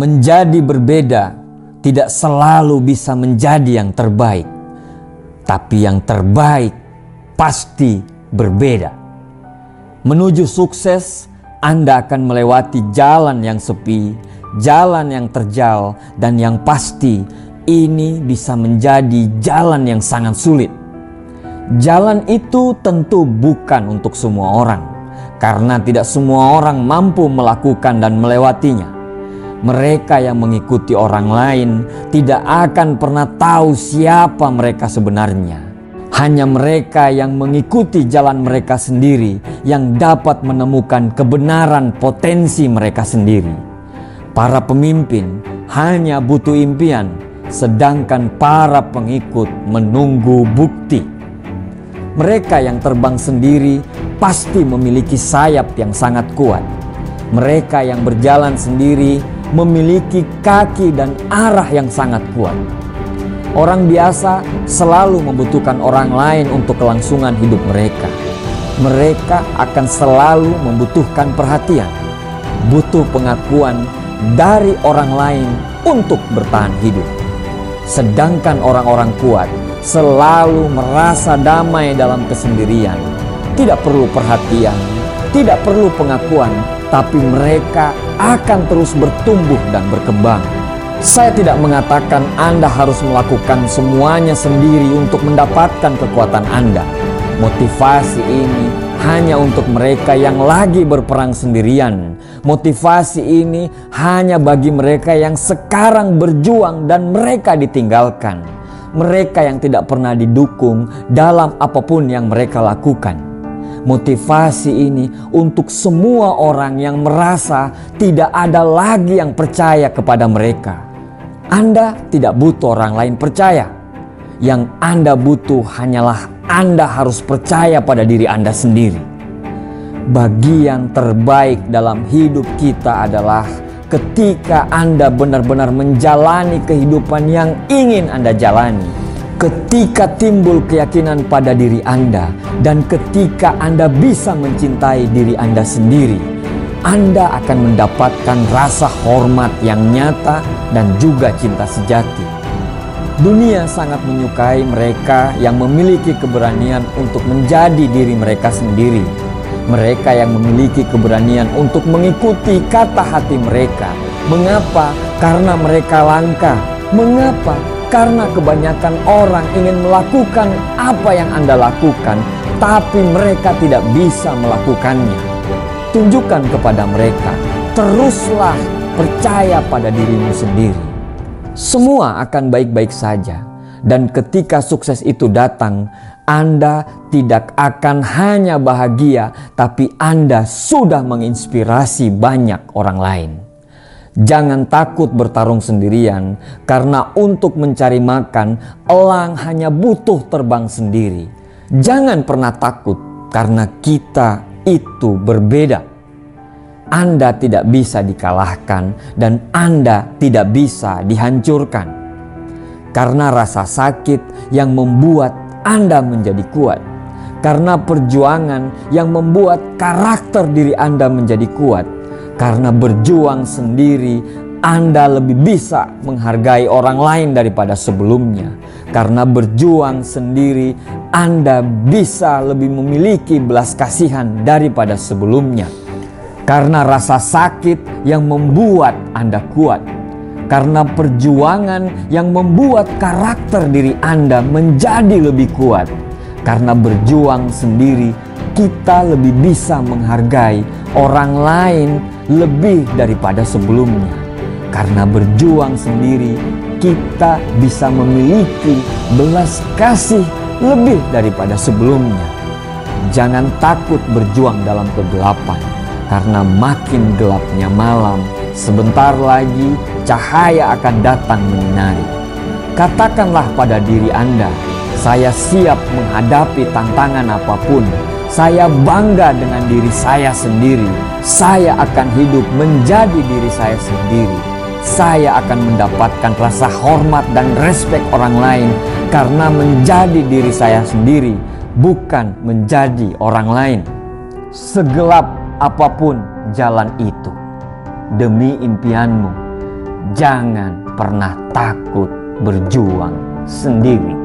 Menjadi berbeda tidak selalu bisa menjadi yang terbaik, tapi yang terbaik pasti berbeda. Menuju sukses, Anda akan melewati jalan yang sepi, jalan yang terjal, dan yang pasti ini bisa menjadi jalan yang sangat sulit. Jalan itu tentu bukan untuk semua orang, karena tidak semua orang mampu melakukan dan melewatinya mereka yang mengikuti orang lain tidak akan pernah tahu siapa mereka sebenarnya. Hanya mereka yang mengikuti jalan mereka sendiri yang dapat menemukan kebenaran potensi mereka sendiri. Para pemimpin hanya butuh impian, sedangkan para pengikut menunggu bukti. Mereka yang terbang sendiri pasti memiliki sayap yang sangat kuat. Mereka yang berjalan sendiri memiliki kaki dan arah yang sangat kuat. Orang biasa selalu membutuhkan orang lain untuk kelangsungan hidup mereka. Mereka akan selalu membutuhkan perhatian, butuh pengakuan dari orang lain untuk bertahan hidup. Sedangkan orang-orang kuat selalu merasa damai dalam kesendirian, tidak perlu perhatian, tidak perlu pengakuan, tapi mereka akan terus bertumbuh dan berkembang. Saya tidak mengatakan Anda harus melakukan semuanya sendiri untuk mendapatkan kekuatan Anda. Motivasi ini hanya untuk mereka yang lagi berperang sendirian. Motivasi ini hanya bagi mereka yang sekarang berjuang dan mereka ditinggalkan. Mereka yang tidak pernah didukung dalam apa pun yang mereka lakukan motivasi ini untuk semua orang yang merasa tidak ada lagi yang percaya kepada mereka. Anda tidak butuh orang lain percaya. Yang Anda butuh hanyalah Anda harus percaya pada diri Anda sendiri. Bagian terbaik dalam hidup kita adalah ketika Anda benar-benar menjalani kehidupan yang ingin Anda jalani Ketika timbul keyakinan pada diri Anda, dan ketika Anda bisa mencintai diri Anda sendiri, Anda akan mendapatkan rasa hormat yang nyata dan juga cinta sejati. Dunia sangat menyukai mereka yang memiliki keberanian untuk menjadi diri mereka sendiri. Mereka yang memiliki keberanian untuk mengikuti kata hati mereka. Mengapa? Karena mereka langka. Mengapa? Karena kebanyakan orang ingin melakukan apa yang Anda lakukan, tapi mereka tidak bisa melakukannya. Tunjukkan kepada mereka, teruslah percaya pada dirimu sendiri. Semua akan baik-baik saja, dan ketika sukses itu datang, Anda tidak akan hanya bahagia, tapi Anda sudah menginspirasi banyak orang lain. Jangan takut bertarung sendirian, karena untuk mencari makan, elang hanya butuh terbang sendiri. Jangan pernah takut, karena kita itu berbeda. Anda tidak bisa dikalahkan, dan Anda tidak bisa dihancurkan karena rasa sakit yang membuat Anda menjadi kuat, karena perjuangan yang membuat karakter diri Anda menjadi kuat karena berjuang sendiri, Anda lebih bisa menghargai orang lain daripada sebelumnya. Karena berjuang sendiri, Anda bisa lebih memiliki belas kasihan daripada sebelumnya. Karena rasa sakit yang membuat Anda kuat. Karena perjuangan yang membuat karakter diri Anda menjadi lebih kuat. Karena berjuang sendiri, kita lebih bisa menghargai orang lain lebih daripada sebelumnya. Karena berjuang sendiri, kita bisa memiliki belas kasih lebih daripada sebelumnya. Jangan takut berjuang dalam kegelapan, karena makin gelapnya malam, sebentar lagi cahaya akan datang menyinari. Katakanlah pada diri Anda, saya siap menghadapi tantangan apa pun saya bangga dengan diri saya sendiri. Saya akan hidup menjadi diri saya sendiri. Saya akan mendapatkan rasa hormat dan respek orang lain karena menjadi diri saya sendiri, bukan menjadi orang lain. Segelap apa pun jalan itu, demi impianmu, jangan pernah takut berjuang sendiri.